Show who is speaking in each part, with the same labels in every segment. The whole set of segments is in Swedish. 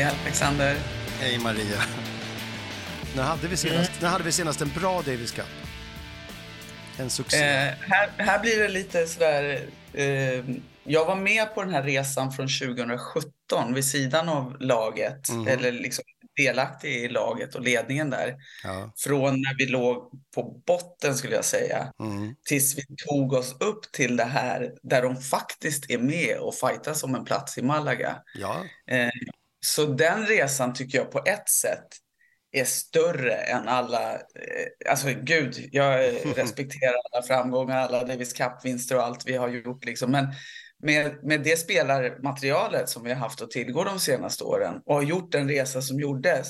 Speaker 1: Hej Alexander.
Speaker 2: Hej Maria. När hade vi senast, när hade vi senast en bra Davis Cup? En succé.
Speaker 1: Eh, här, här blir det lite sådär... Eh, jag var med på den här resan från 2017 vid sidan av laget.
Speaker 2: Mhm.
Speaker 1: Eller liksom delaktig i laget och ledningen där.
Speaker 2: Ja.
Speaker 1: Från när vi låg på botten skulle jag säga.
Speaker 2: Mm.
Speaker 1: Tills vi tog oss upp till det här där de faktiskt är med och fightas om en plats i Malaga.
Speaker 2: ja.
Speaker 1: Eh, så den resan tycker jag på ett sätt är större än alla, eh, alltså gud, jag respekterar alla framgångar, alla Davis Cup-vinster och allt vi har gjort liksom. Men med, med det spelarmaterialet som vi har haft att tillgå de senaste åren och har gjort den resa som gjordes,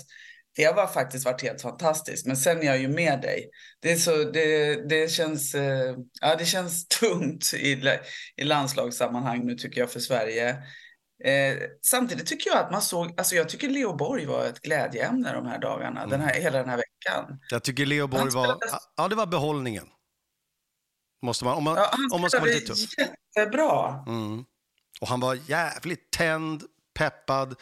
Speaker 1: det har faktiskt varit helt fantastiskt. Men sen är jag ju med dig. Det, är så, det, det, känns, eh, ja, det känns tungt i, i landslagssammanhang nu tycker jag för Sverige. Eh, samtidigt tycker jag att man såg, alltså jag tycker Leo Borg var ett glädjeämne de här dagarna, den här, hela den här veckan.
Speaker 2: Jag tycker Leo Borg
Speaker 1: Han
Speaker 2: var... Ja, det var behållningen. Måste man, om man,
Speaker 1: Ja, han
Speaker 2: om man ska vara lite tuff.
Speaker 1: jättebra.
Speaker 2: Mm. Och han var jävligt tänd, peppad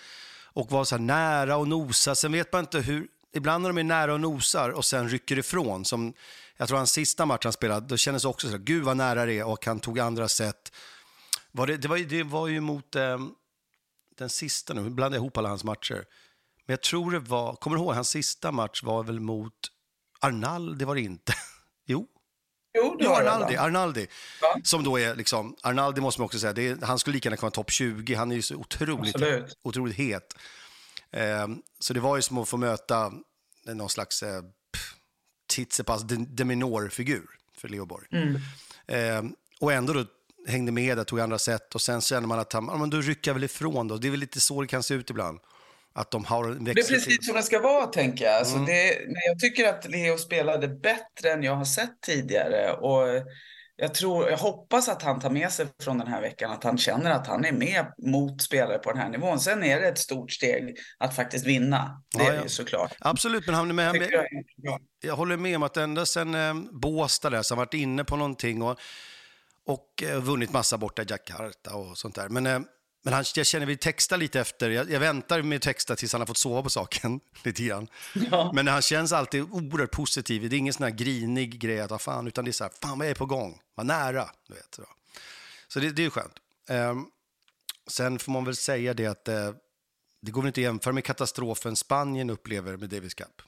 Speaker 2: och var så här nära och nosa. Sen vet man inte hur... Ibland när de är nära och nosar och sen rycker ifrån. Som, jag tror hans sista match han spelade, då kändes det också så här, gud vad nära det är och han tog andra set. Var det, det, var, det var ju mot eh, den sista nu, blandade jag ihop alla hans matcher. Men jag tror det var, kommer du ihåg, hans sista match var väl mot Arnal, det var det inte. jo,
Speaker 1: Jo, det
Speaker 2: Jo,
Speaker 1: var det,
Speaker 2: Arnaldi,
Speaker 1: va?
Speaker 2: Arnaldi.
Speaker 1: Ja.
Speaker 2: Som då är liksom, Arnaldi måste man också säga, det är, han skulle lika gärna kunna vara topp 20. Han är ju så otroligt,
Speaker 1: Absolut.
Speaker 2: otroligt het. Ehm, så det var ju som att få möta någon slags eh, Tsitsipas de, de minor-figur för Leo Borg.
Speaker 1: Mm.
Speaker 2: Ehm, och ändå då hängde med där, tog andra set och sen känner man att han, ja, men då rycker jag väl ifrån då. Det är väl lite så det kan se ut ibland. Att de har en
Speaker 1: Det är precis som det ska vara, tänker jag. Alltså
Speaker 2: Mm.
Speaker 1: det, men jag tycker att Leo spelade bättre än jag har sett tidigare. Och jag, tror, jag hoppas att han tar med sig från den här veckan att han känner att han är med mot spelare på den här nivån. Sen är det ett stort steg att faktiskt vinna. Det
Speaker 2: Ja,
Speaker 1: är
Speaker 2: ja.
Speaker 1: ju såklart.
Speaker 2: Absolut, men han är med,
Speaker 1: jag
Speaker 2: jag håller med om att ända sen eh, Båstad där, så har varit inne på någonting och, och eh, vunnit massa borta i Jakarta och sånt där. Men, eh, men han, jag känner vi textar lite efter, jag, jag väntar med att texta tills han har fått sova på saken lite grann.
Speaker 1: Ja.
Speaker 2: Men han känns alltid oerhört positiv. Det är ingen sån här grinig grej att, "Ah, fan, utan det är så här, fan vad jag är på gång, vad nära, du vet. Så, så det, det är ju skönt. Ehm, sen får man väl säga det att eh, det går väl inte att jämföra med katastrofen Spanien upplever med Davis Cup.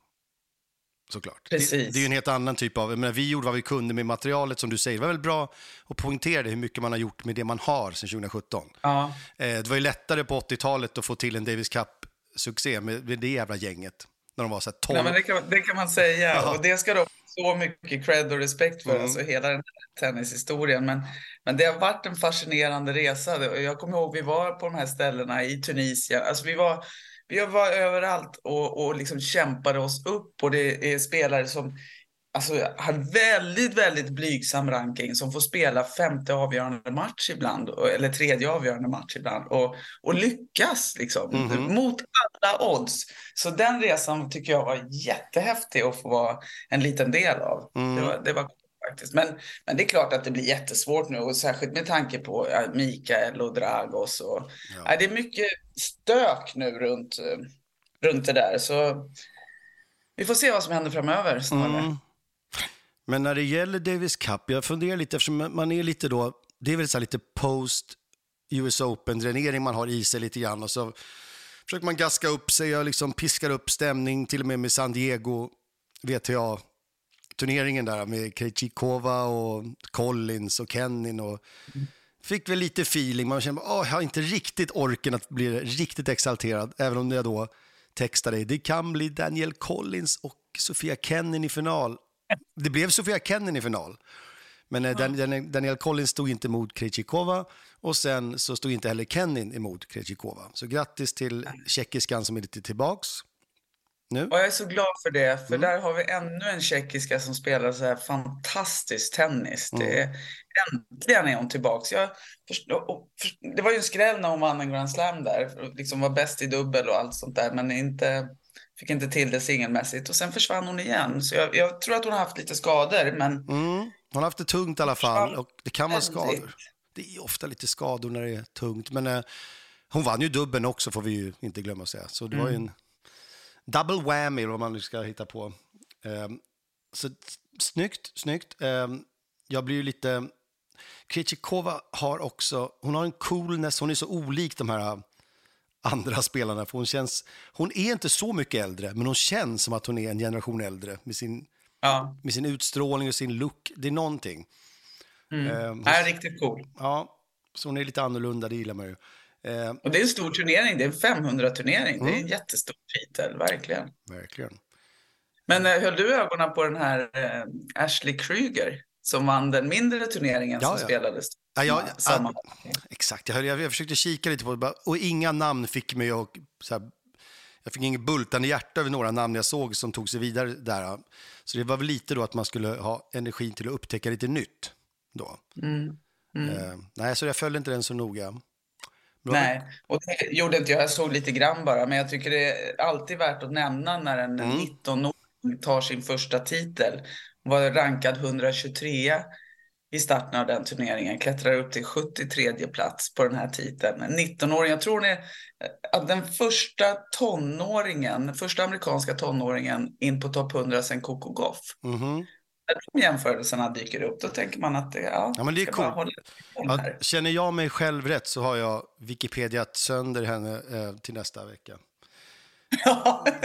Speaker 2: Såklart. Det,
Speaker 1: Precis.
Speaker 2: det är ju en helt annan typ av... Menar, vi gjorde vad vi kunde med materialet som du säger. Det var väl bra att poängtera det, hur mycket man har gjort med det man har sedan 2017.
Speaker 1: Ja.
Speaker 2: Eh, det var ju lättare på 80-talet att få till en Davis Cup-succé med, det jävla gänget. När de var så här 12.
Speaker 1: Nej, men det, kan, det kan man säga.
Speaker 2: Ja.
Speaker 1: Och det ska de så mycket cred och respekt för,
Speaker 2: Mm.
Speaker 1: alltså hela den här tennishistorien. Men, men det har varit en fascinerande resa. Det- Jag kommer ihåg vi var på de här ställena i Tunisien. Alltså vi var, vi var överallt och, och liksom kämpade oss upp. Och det är spelare som alltså, har väldigt, väldigt blygsam ranking som får spela femte avgörande match ibland, eller tredje avgörande match ibland och, och lyckas liksom
Speaker 2: Mhm.
Speaker 1: mot alla odds. Så den resan tycker jag var jättehäftig att få vara en liten del av.
Speaker 2: Mm.
Speaker 1: Det var, det var faktiskt. Men, men det är klart att det blir jättesvårt nu och särskilt med tanke på Mikael och Dragos. Och,
Speaker 2: Ja.
Speaker 1: det är mycket stök nu runt, eh, runt det där. Så vi får se vad som händer framöver snarare.
Speaker 2: Mm. Men när det gäller Davis Cup, jag funderar lite eftersom man är lite då, det är väl så här lite post US Open-dränering man har i sig lite grann och så försöker man gaska upp sig och liksom piskar upp stämning till och med med San Diego VTA-turneringen där med Krejcikova och Collins och Kennin och fick väl lite feeling, man känner att jag har inte riktigt orken att bli riktigt exalterad, även om jag då textade det kan bli Daniel Collins och Sofia Kennin i final. Det blev Sofia Kennin i final. Men eh, Dan, Dan, Daniel Collins stod inte emot Krejcikova och sen så stod inte heller Kennin emot Krejcikova. Så grattis till tjeckiskan som är lite tillbaks nu.
Speaker 1: Och jag är så glad för det, för
Speaker 2: Mm.
Speaker 1: där har vi ännu en tjeckiska som spelar så här fantastisk tennis.
Speaker 2: Mm.
Speaker 1: Det är, äntligen är hon tillbaks. Jag det var ju en skräll när hon vann en Grand Slam där, liksom var bäst i dubbel och allt sånt där, men inte, fick inte till det singelmässigt. Och sen försvann hon igen. Så jag, jag tror att hon har haft lite skador, men
Speaker 2: Mm. Hon har haft det tungt i alla fall och det kan vara skador. Det är ofta lite skador när det är tungt. Men, eh, hon vann ju dubben också får vi ju inte glömma att säga. Så det var ju en double whammy vad man nu ska hitta på. Um, så snyggt, snyggt. Um, jag blir ju lite... Krejcikova har också, hon har en coolness, hon är så olik de här andra spelarna. För hon, känns, hon är inte så mycket äldre, men hon känns som att hon är en generation äldre med sin,
Speaker 1: ja.
Speaker 2: med sin utstrålning och sin look. Det är någonting.
Speaker 1: Mm. Eh, hon, är riktigt cool.
Speaker 2: Ja, så hon är lite annorlunda, det gillar man ju.
Speaker 1: Eh, och det är en stor turnering, det är en 500-turnering. Mm. Det är en mm. jättestor titel, verkligen.
Speaker 2: Verkligen.
Speaker 1: Men eh, höll du ögonen på den här eh, Ashley Krüger som vann den mindre turneringen ja, som ja. spelades?
Speaker 2: Ja, ja, samma. Ja, exakt, jag, jag, jag försökte kika lite på det och inga namn fick mig att... Så här, jag fick inget bultande hjärta över några namn jag såg som tog sig vidare där. Så det var väl lite då att man skulle ha energin till att upptäcka lite nytt då. Mm. Mm. Eh, nej, så jag följde inte den så noga.
Speaker 1: Bra. Nej, och det gjorde inte jag. Jag såg lite grann bara. Men jag tycker det är alltid värt att nämna när en mm. 19-åring tar sin första titel. Hon var rankad 123 i starten av den turneringen. Klättrar upp till 73 plats på den här titeln. 19-åring, jag tror är att den första tonåringen, första amerikanska tonåringen in på topp 100 sen Coco Goff. Mm de jämförelserna dyker upp, då tänker man att det, ja,
Speaker 2: ja men det är coolt. Ja, känner jag mig själv rätt så har jag Wikipediat sönder henne eh, till nästa vecka.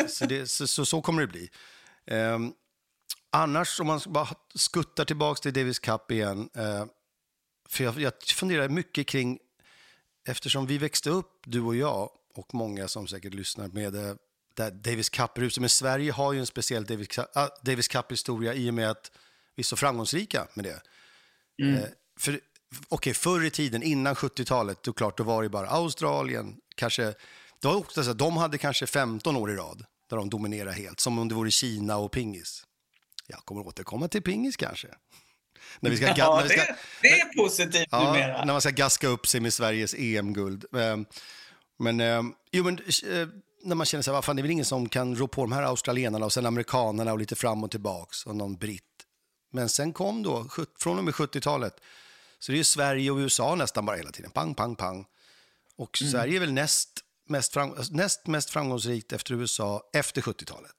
Speaker 2: så, det, så, så, så, kommer det bli. Um, annars, om man bara skuttar tillbaka till Davis Cup igen. Uh, för jag, jag funderar mycket kring, eftersom vi växte upp, du och jag, och många som säkert lyssnar med uh, där Davis Cup-ruset. Men Sverige har ju en speciell Davis Cup-historia i och med att vi är så framgångsrika med det. Mm. Eh, för, okay, förr i tiden, innan 70-talet, då, klart, då var det bara Australien, kanske, det var också så att de hade kanske 15 år i rad där de dominerade helt, som om det vore Kina och pingis. Jag kommer återkomma till pingis kanske.
Speaker 1: När vi ska, ja, när vi ska, det, det, är positivt
Speaker 2: ja, numera. När man ska gaska upp sig med Sveriges EM-guld. Ehm, men, ehm, jo, men eh, när man känner sig, vad fan, det är väl ingen som kan rå på de här australienarna och sen amerikanerna och lite fram och tillbaks och någon britt. Men sen kom då, från och med 70-talet, så det är Sverige och USA nästan bara hela tiden. Pang, pang, pang. Och mm. Sverige är väl näst mest, fram, näst mest framgångsrikt efter USA efter 70-talet.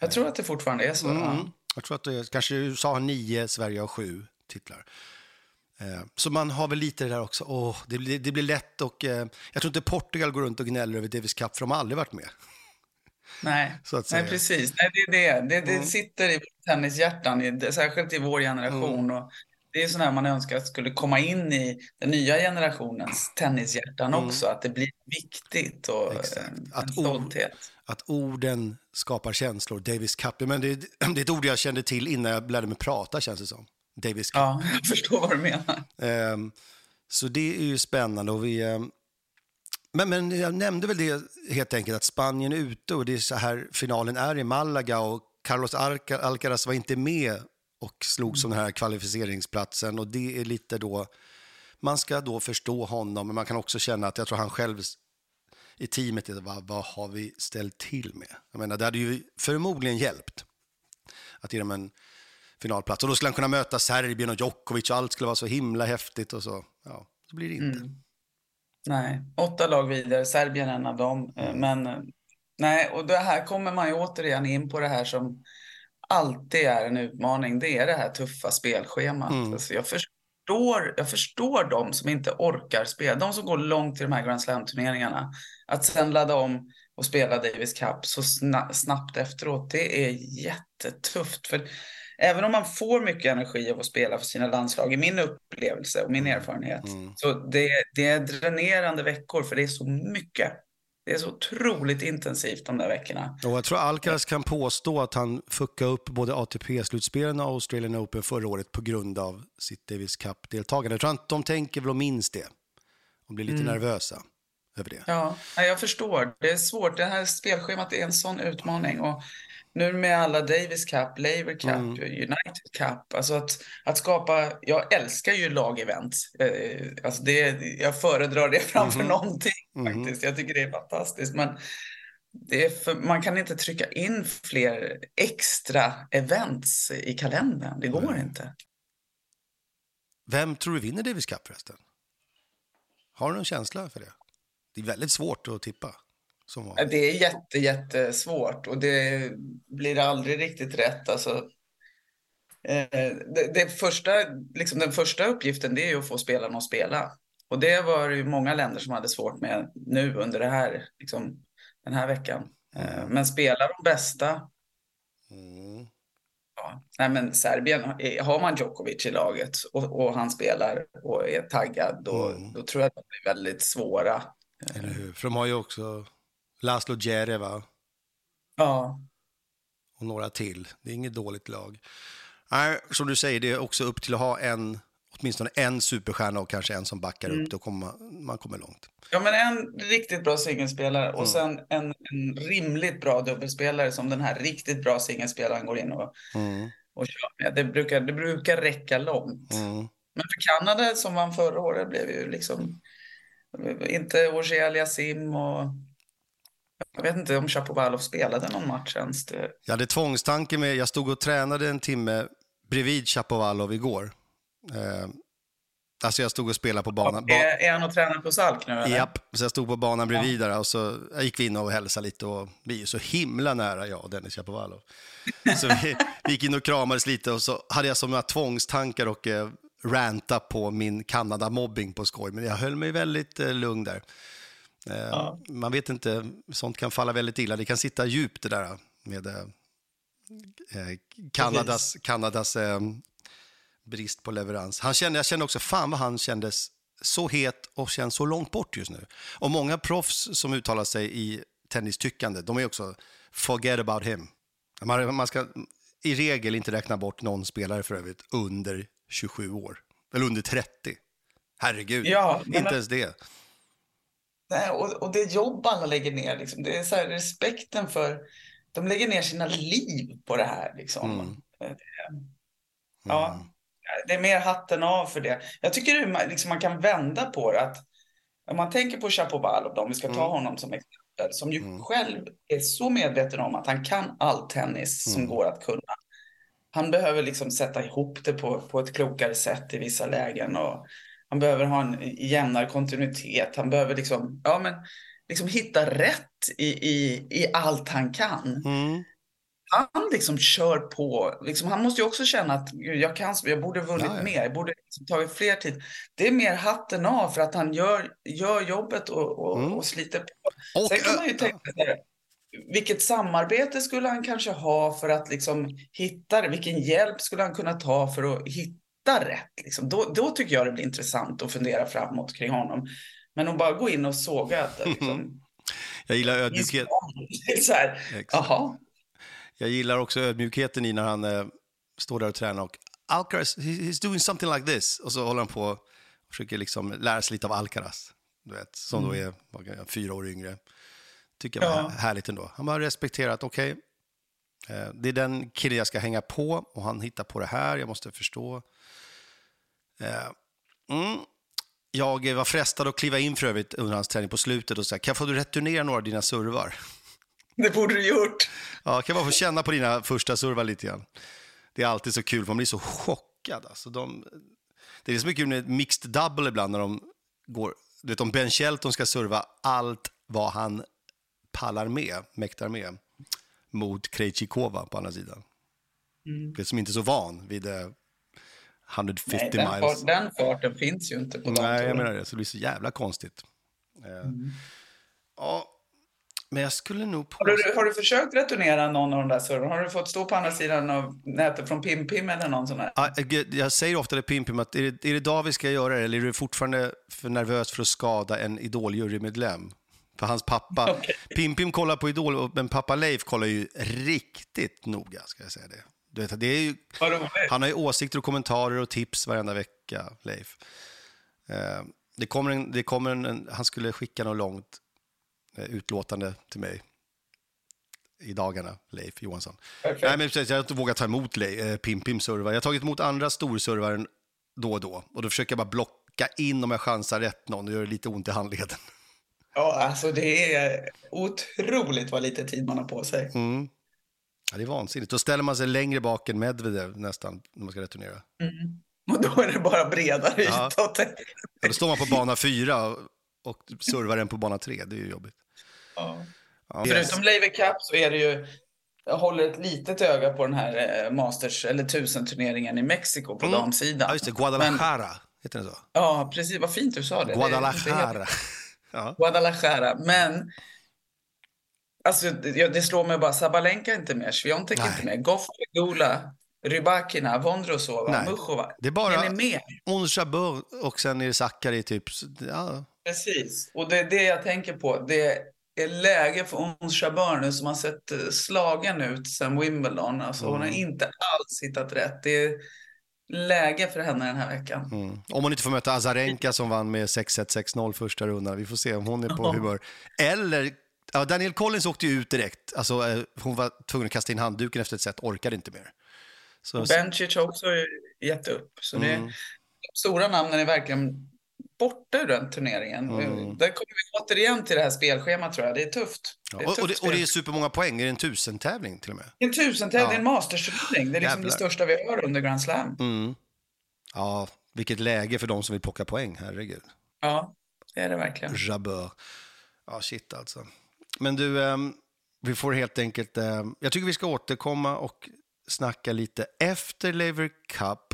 Speaker 1: Jag tror att det fortfarande är så. Mm.
Speaker 2: Jag tror att det är, kanske USA har nio, Sverige har sju titlar. Eh, så man har väl lite det där också. Oh, det, blir, det blir lätt och eh, jag tror inte Portugal går runt och gnäller över Davis Cup för de har aldrig varit med.
Speaker 1: Nej, Nej precis. Nej, det är det. Det, det mm. sitter i tennishjärtan, särskilt i vår generation. Mm. Och det är sådär man önskar att skulle komma in i den nya generationens tennishjärtan mm. också. Att det blir viktigt och Exakt. en, att stolthet. Ord,
Speaker 2: att orden skapar känslor. Davis Cup, men det, det är ett ord jag kände till innan jag lärde mig prata känns det som. Davis Cup.
Speaker 1: Ja, jag förstår vad du menar.
Speaker 2: Um, så det är ju spännande. Och vi, um, men, men jag nämnde väl det helt enkelt att Spanien är ute och det är så här finalen är i Malaga och Carlos Alcaraz var inte med och slog som den här kvalificeringsplatsen och det är lite då man ska då förstå honom men man kan också känna att jag tror han själv i teamet, vad, vad har vi ställt till med? Jag menar, det hade ju förmodligen hjälpt att ge dem en finalplats. Och då skulle han kunna möta Serbien och Djokovic och allt skulle vara så himla häftigt och så. Ja, så blir det inte. Mm.
Speaker 1: Nej, åtta lag vidare, Serbien en av dem. Eh. Men eh, nej, och det här kommer man ju återigen in på det här som alltid är en utmaning. Det är det här tuffa spelschemat. Mm. Alltså jag, förstår, jag förstår de som inte orkar spela, de som går långt i de här Grand Slam-turneringarna. Att sen ladda om och spela Davis Cup så snabbt efteråt, det är jättetufft. För även om man får mycket energi av att spela för sina landslag, i min upplevelse och min mm. erfarenhet, mm. så det, det är dränerande veckor för det är så mycket. Det är så otroligt intensivt de där veckorna.
Speaker 2: Och jag tror Alcaraz kan påstå att han fuckade upp både ATP-slutspelen och Australian Open förra året på grund av sitt Davis Cup-deltagande. Jag tror att de tänker väl och minns det och blir lite mm. nervösa över det.
Speaker 1: Ja, jag förstår. Det är svårt. Det här spelschemat är en sån utmaning. Och nu med alla Davis Cup, Laver Cup, mm. United Cup. Alltså att, att skapa, jag älskar ju lagevent. Eh, alltså det, jag föredrar det framför mm. någonting mm. faktiskt. Jag tycker det är fantastiskt. Men för, man kan inte trycka in fler extra events i kalendern. Det går inte.
Speaker 2: Vem tror du vinner Davis Cup förresten? Har du någon känsla för det? Det är väldigt svårt att tippa.
Speaker 1: Det är jätte, jättesvårt och det blir aldrig riktigt rätt. Alltså, eh, det, det första, liksom den första uppgiften det är att få spelarna att spela. Och det var det ju många länder som hade svårt med nu under det här, liksom, den här veckan. Mm. Men spelar de bästa mm. Ja, nej men Serbien, har man Djokovic i laget och, och han spelar och är taggad, då, mm. då tror jag att de blir väldigt svåra.
Speaker 2: Eller hur? För de har ju också Laszlo Djere,
Speaker 1: Ja.
Speaker 2: Och några till. Det är inget dåligt lag. Nej, som du säger, det är också upp till att ha en, åtminstone en superstjärna och kanske en som backar mm. upp. Då kommer man, man kommer långt.
Speaker 1: Ja, men en riktigt bra singelspelare och mm. sen en, en rimligt bra dubbelspelare som den här riktigt bra singelspelaren går in och, mm. och kör med. Det brukar, det brukar räcka långt. Mm. Men för Kanada som vann förra året blev ju liksom inte Ogier Aliasim och jag vet inte om Chapovalov spelade någon match ens. Det...
Speaker 2: Jag hade tvångstanke med, jag stod och tränade en timme bredvid Chapovalov igår. Eh, alltså jag stod och spelade på banan.
Speaker 1: Ba är, är han och tränar på Salk nu eller?
Speaker 2: Japp, så jag stod på banan bredvid ja. där och så gick vi in och hälsade lite och vi är så himla nära jag och Dennis Chapovalov. Så vi, vi gick in och kramades lite och så hade jag som några tvångstankar och eh, ranta på min Kanada-mobbing på skoj, men jag höll mig väldigt eh, lugn där. Eh, ja. Man vet inte, sånt kan falla väldigt illa. Det kan sitta djupt det där med eh, eh Kanadas, Kanadas eh, brist på leverans. Han kände, jag kände också, fan vad han kändes så het och känns så långt bort just nu. Och många proffs som uttalar sig i tennistyckande, de är också forget about him. Man, man ska i regel inte räkna bort någon spelare för övrigt under 27 år. Eller under 30. Herregud, ja, inte ens det.
Speaker 1: Nej, och, och det jobb alla lägger ner, liksom. det är så här, respekten för... De lägger ner sina liv på det här. Liksom. Mm. Det, ja, mm. det är mer hatten av för det. Jag tycker att liksom, man kan vända på det. Att, om man tänker på Chapovalov, om vi ska ta mm. honom som exempel, som ju mm. själv är så medveten om att han kan all tennis som mm. går att kunna. Han behöver liksom sätta ihop det på, på ett klokare sätt i vissa lägen. Och, han behöver ha en jämnare kontinuitet. Han behöver liksom, ja, men, liksom hitta rätt i, i, i allt han kan. Mm. Han liksom kör på. Liksom, han måste ju också känna att jag, kan, jag borde vunnit ja, ja. mer. Jag borde liksom tagit fler tid. Det är mer hatten av för att han gör, gör jobbet och, och, mm. och sliter på. Och, Sen kan man ju tänka sig, vilket samarbete skulle han kanske ha för att liksom hitta det? Vilken hjälp skulle han kunna ta för att hitta hitta rätt, liksom, då, då tycker jag det blir intressant att fundera framåt kring honom. Men att bara gå in och såga att liksom,
Speaker 2: Jag gillar ödmjukhet.
Speaker 1: Så här, aha.
Speaker 2: Jag gillar också ödmjukheten i när han eh, står där och tränar och Alcaraz, he's doing something like this. Och så håller han på och försöker liksom lära sig lite av Alcaraz, du vet, som mm. då är fyra år yngre. Tycker jag var ja. härligt ändå. Han har respekterat, okej, okay, det är den killen jag ska hänga på och han hittar på det här, jag måste förstå. Eh, mm. Jag var frestad att kliva in för övrigt under hans träning på slutet och säga, kan jag få returnera några av dina servar?
Speaker 1: Det borde du gjort.
Speaker 2: Ja, kan jag bara få känna på dina första servar lite grann? Det är alltid så kul, man blir så chockad. Alltså, de, det är så mycket med mixed double ibland när de går, du vet om Ben Shelton ska serva allt vad han pallar med, mäktar med, mot Krejcikova på andra sidan. Mm. Det som inte är så van vid eh, 150 Nej,
Speaker 1: den
Speaker 2: miles.
Speaker 1: Fart, den farten finns ju inte på
Speaker 2: Nej, jag menar det. Så det blir så jävla konstigt. Eh, mm. Ja, men jag skulle nog...
Speaker 1: På... Har, du, har du försökt returnera någon av de där servrarna? Har du fått stå på andra sidan av nätet från Pim Pim eller någon sån där?
Speaker 2: Jag säger ofta det Pim Pim att är det, är det idag vi ska göra det eller är du fortfarande för nervös för att skada en Idol-jurymedlem? För hans pappa, okay. Pim Pim kollar på Idol, men pappa Leif kollar ju riktigt noga, ska jag säga det. Du vet, det är ju, han har ju åsikter och kommentarer och tips varenda vecka, Leif. Eh, det kommer en, det kommer en, han skulle skicka något långt eh, utlåtande till mig i dagarna, Leif Johansson. Okay. Nej, men precis, jag har inte vågat ta emot eh, Pim Pim servar. Jag har tagit emot andra storservare då och då. Och då försöker jag bara blocka in om jag chansar rätt någon. Det gör lite ont i handleden.
Speaker 1: Ja, alltså det är otroligt vad lite tid man har på sig.
Speaker 2: Mm. Ja, det är vansinnigt. Då ställer man sig längre bak än Medvedev nästan när man ska returnera.
Speaker 1: Mm. Och då är det bara bredare
Speaker 2: ja.
Speaker 1: yta.
Speaker 2: Ja, då står man på bana fyra och servar den på bana 3. Det är ju jobbigt.
Speaker 1: Ja.
Speaker 2: Ja,
Speaker 1: Förutom Laver Cup så är det ju, jag håller ett litet öga på den här eh, Masters, eller tusenturneringen i Mexiko på
Speaker 2: Mm.
Speaker 1: damsidan.
Speaker 2: Ja, just det. Guadalajara. Heter den så?
Speaker 1: Ja, precis. Vad fint du sa det. Det- det
Speaker 2: Guadalajara.
Speaker 1: helt-
Speaker 2: Ja.
Speaker 1: Guadalajara. Men alltså, det, det slår mig bara, Sabalenka är inte är
Speaker 2: Nej.
Speaker 1: inte med, Goff, Gula, Rybakina, Vondrosova. Muchova.
Speaker 2: Det är bara
Speaker 1: Är ni med?
Speaker 2: Ons Jabeur och sen är det Sakari typ. Ja,
Speaker 1: Precis. Och det är det jag tänker på. Det är läge för Ons Jabeur nu som har sett eh, slagen ut sedan Wimbledon. Alltså, Hon har
Speaker 2: Mm.
Speaker 1: inte alls hittat rätt. Det är läge för henne den här veckan.
Speaker 2: mm. Om hon inte får möta Azarenka som vann med 6-1, 6-0 första rundan. Vi får se om hon är på humör. Eller, ja, Daniel Collins åkte ju ut direkt. Alltså, eh, hon var tvungen att kasta in handduken efter ett set, orkade inte mer. Så,
Speaker 1: Bencic har också gett upp. Så det,
Speaker 2: Mm.
Speaker 1: de stora namnen är verkligen borta ur den turneringen.
Speaker 2: Mm.
Speaker 1: Där kommer vi återigen till det här spelschemat tror jag. Det är tufft.
Speaker 2: ja,
Speaker 1: Det är
Speaker 2: och, och,
Speaker 1: tufft
Speaker 2: det, och det är supermånga poäng. Är det en tusentävling till och med?
Speaker 1: En tusentävling, är en
Speaker 2: Ja.
Speaker 1: mastersturnering. Det är liksom
Speaker 2: Jävlar.
Speaker 1: det största vi har under Grand Slam.
Speaker 2: Mm. Ja, vilket läge för de som vill plocka poäng, herregud.
Speaker 1: Ja, det är det verkligen.
Speaker 2: Jabeur. Ja, shit alltså. Men du, ehm, vi får helt enkelt... ehm, jag tycker vi ska återkomma och snacka lite efter Lever Cup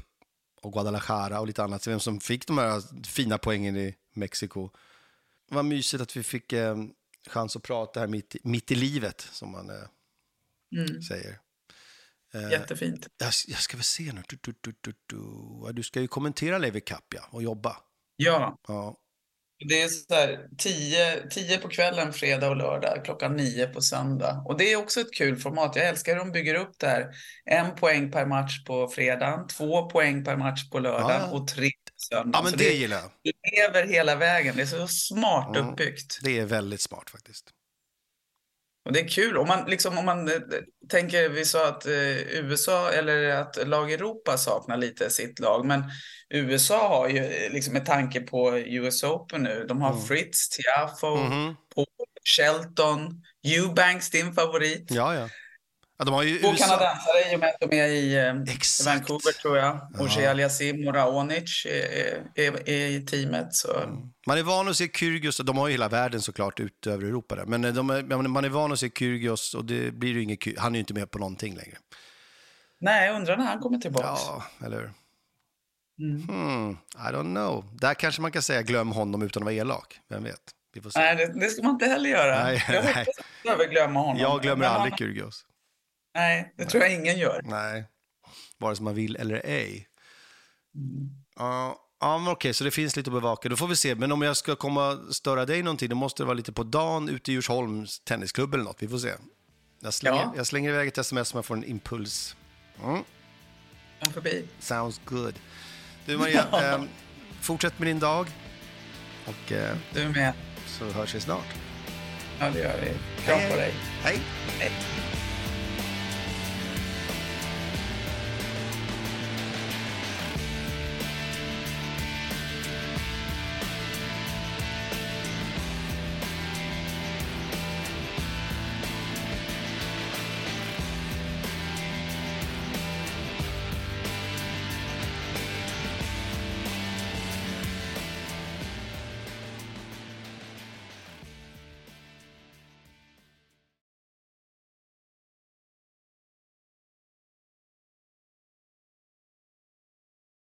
Speaker 2: och Guadalajara och lite annat. Vem som fick de här fina poängen i Mexiko. Vad mysigt att vi fick ehm, chans att prata här mitt, i- mitt i livet, som man eh,
Speaker 1: Mm.
Speaker 2: säger. Eh,
Speaker 1: Jättefint.
Speaker 2: jag, jag ska väl se nu. Du, du, du, du, du. Du ska ju kommentera Lever Cup ja, och jobba.
Speaker 1: Ja,
Speaker 2: Ja.
Speaker 1: Det är så här 10, 10 på kvällen fredag och lördag, klockan 9 på söndag. Och det är också ett kul format. Jag älskar hur de bygger upp det här. En poäng per match på fredagen, två poäng per match på lördag
Speaker 2: Ja.
Speaker 1: och tre på söndag.
Speaker 2: ja, men
Speaker 1: Så
Speaker 2: det
Speaker 1: det
Speaker 2: gillar jag.
Speaker 1: lever hela vägen. Det är så smart
Speaker 2: Mm.
Speaker 1: uppbyggt.
Speaker 2: Det är väldigt smart faktiskt.
Speaker 1: Och det är kul. Om man, liksom, om man eh, tänker, vi sa att eh, USA eller att lag Europa saknar lite sitt lag. Men USA har ju eh, liksom med tanke på US Open nu. De har
Speaker 2: Mm.
Speaker 1: Fritz, Tiafo,
Speaker 2: Mhm.
Speaker 1: Paul, Shelton, Eubanks, din favorit.
Speaker 2: Ja, ja. Ja de har ju
Speaker 1: Två kanadensare i och med att de är i eh,
Speaker 2: Exakt.
Speaker 1: Vancouver tror jag. Och
Speaker 2: Ja.
Speaker 1: Aliasim och Raonic är, är, är i teamet. Så.
Speaker 2: Man är van att se Kyrgios, de har ju hela världen såklart utöver Europa där. Men de är, men man är van att se Kyrgios och det blir ju inget, han är ju inte med på någonting längre.
Speaker 1: Nej, jag undrar när han kommer tillbaka.
Speaker 2: Ja, eller hur?
Speaker 1: Mm.
Speaker 2: Hmm, I don't know. Där kanske man kan säga glöm honom utan att vara elak. Vem vet? Vi får se.
Speaker 1: Nej, det, det ska man inte heller göra.
Speaker 2: Nej,
Speaker 1: jag
Speaker 2: nej.
Speaker 1: hoppas att behöver glömma honom.
Speaker 2: Jag glömmer
Speaker 1: Men han-
Speaker 2: aldrig Kyrgios.
Speaker 1: Nej, det tror jag ingen gör.
Speaker 2: Nej, vare sig man vill eller ej.
Speaker 1: Mm.
Speaker 2: Ja, ja men okej, så det finns lite att bevaka. Då får vi se. Men om jag ska komma och störa dig någonting, då måste det vara lite på dagen ute i Djursholms tennisklubb eller något. Vi får se. Jag slänger,
Speaker 1: Ja.
Speaker 2: jag slänger iväg ett sms som jag får en impuls. Mm,
Speaker 1: Kom förbi.
Speaker 2: sounds good. Du Maria, eh, fortsätt med din dag. Och eh,
Speaker 1: Du med.
Speaker 2: så hörs vi snart.
Speaker 1: Ja, det gör vi. Kram på dig.
Speaker 2: Hej!
Speaker 1: Hej.